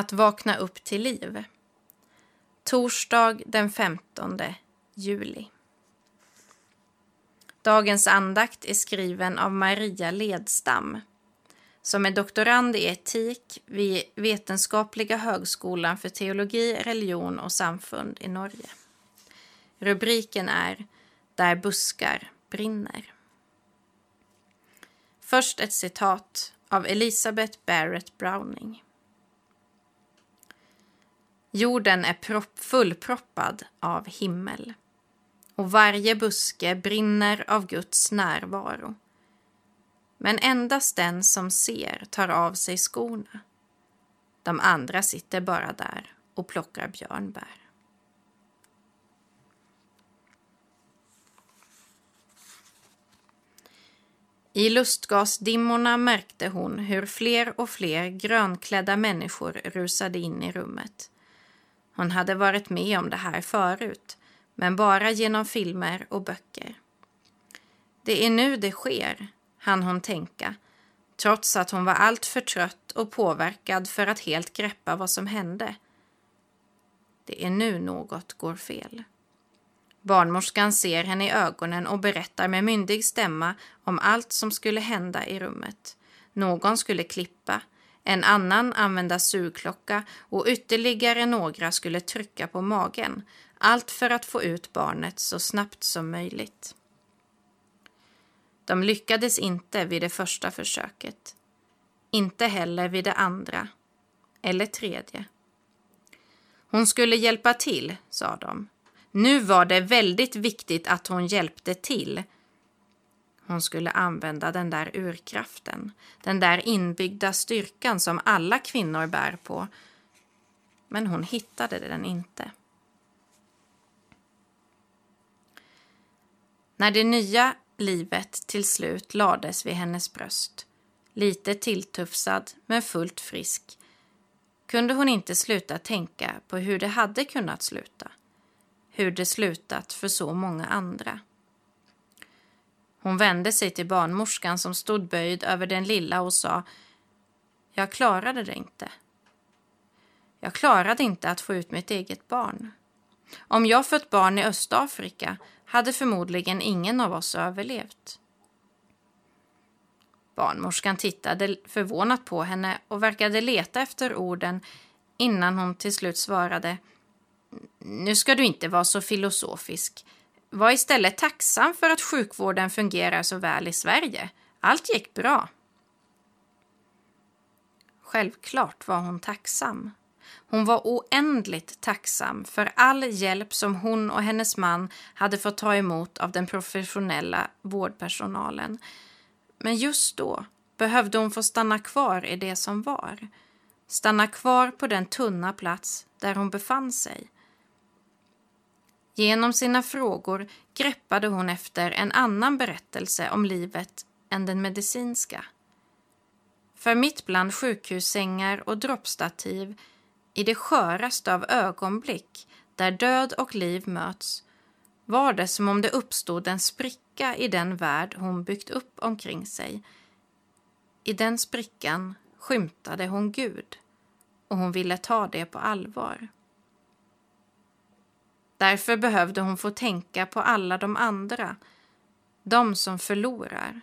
Att vakna upp till liv. Torsdag den 15 juli. Dagens andakt är skriven av Maria Ledstam som är doktorand i etik vid Vetenskapliga högskolan för teologi, religion och samfund i Norge. Rubriken är Där buskar brinner. Först ett citat av Elisabeth Barrett Browning. Jorden är propp, fullproppad av himmel och varje buske brinner av Guds närvaro. Men endast den som ser tar av sig skorna. De andra sitter bara där och plockar björnbär. I lustgasdimmorna märkte hon hur fler och fler grönklädda människor rusade in i rummet. Hon hade varit med om det här förut, men bara genom filmer och böcker. Det är nu det sker, hann hon tänka, trots att hon var alltför trött och påverkad för att helt greppa vad som hände. Det är nu något går fel. Barnmorskan ser henne i ögonen och berättar med myndig stämma om allt som skulle hända i rummet. Någon skulle klippa, en annan använda sugklocka och ytterligare några skulle trycka på magen. Allt för att få ut barnet så snabbt som möjligt. De lyckades inte vid det första försöket. Inte heller vid det andra. Eller tredje. Hon skulle hjälpa till, sa de. Nu var det väldigt viktigt att hon hjälpte till. Hon skulle använda den där urkraften, den där inbyggda styrkan som alla kvinnor bär på. Men hon hittade den inte. När det nya livet till slut lades vid hennes bröst, lite tilltufsad men fullt frisk, kunde hon inte sluta tänka på hur det hade kunnat sluta hur det slutat för så många andra. Hon vände sig till barnmorskan som stod böjd över den lilla och sa Jag klarade det inte. Jag klarade inte att få ut mitt eget barn. Om jag fött barn i Östafrika hade förmodligen ingen av oss överlevt. Barnmorskan tittade förvånat på henne och verkade leta efter orden innan hon till slut svarade nu ska du inte vara så filosofisk. Var istället tacksam för att sjukvården fungerar så väl i Sverige. Allt gick bra. Självklart var hon tacksam. Hon var oändligt tacksam för all hjälp som hon och hennes man hade fått ta emot av den professionella vårdpersonalen. Men just då behövde hon få stanna kvar i det som var. Stanna kvar på den tunna plats där hon befann sig Genom sina frågor greppade hon efter en annan berättelse om livet än den medicinska. För mitt bland sjukhussängar och droppstativ, i det sköraste av ögonblick där död och liv möts, var det som om det uppstod en spricka i den värld hon byggt upp omkring sig. I den sprickan skymtade hon Gud och hon ville ta det på allvar. Därför behövde hon få tänka på alla de andra, de som förlorar,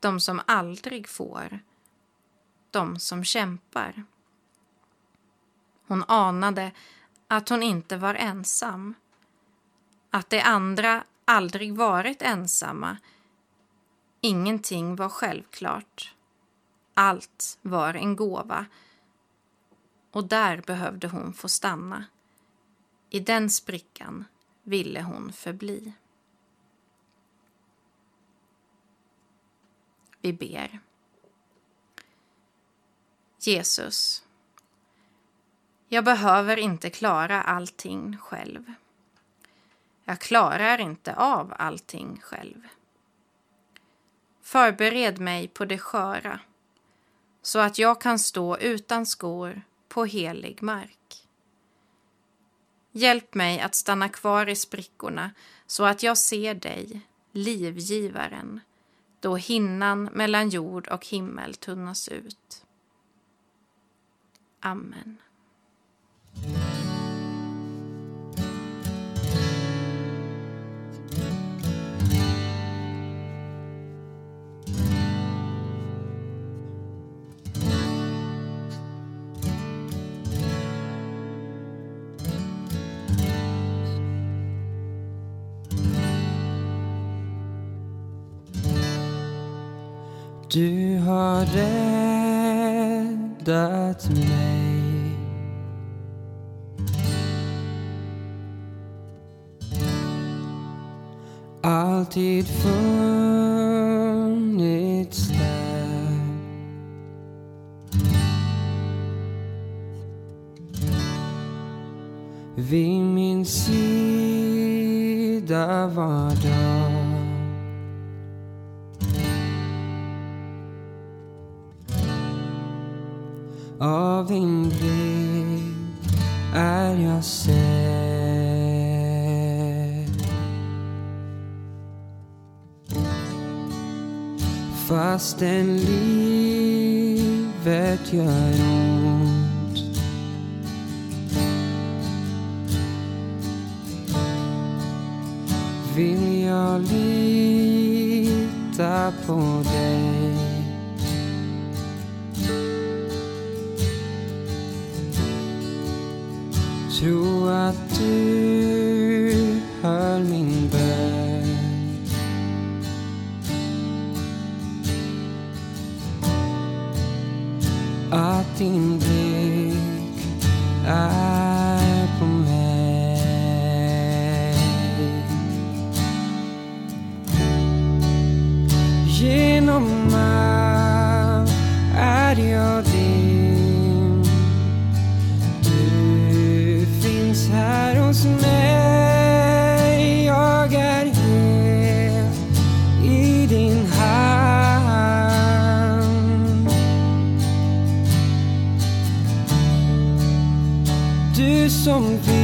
de som aldrig får, de som kämpar. Hon anade att hon inte var ensam, att de andra aldrig varit ensamma. Ingenting var självklart. Allt var en gåva. Och där behövde hon få stanna. I den sprickan ville hon förbli. Vi ber. Jesus, jag behöver inte klara allting själv. Jag klarar inte av allting själv. Förbered mig på det sköra så att jag kan stå utan skor på helig mark. Hjälp mig att stanna kvar i sprickorna så att jag ser dig, livgivaren, då hinnan mellan jord och himmel tunnas ut. Amen. Du har räddat mig. Alltid funnits där. Vid min sida var dag. Av din blick är jag sedd Fastän livet gör ont. Vill jag lita på dig? Tro att du hör min bön Att din blick Du som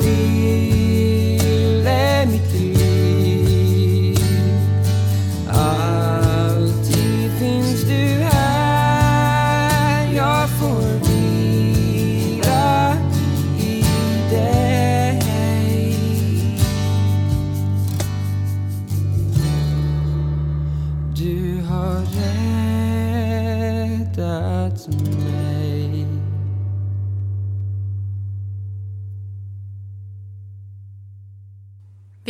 ville mitt liv. Alltid finns du här Jag får vila i dig. Du har räddat mig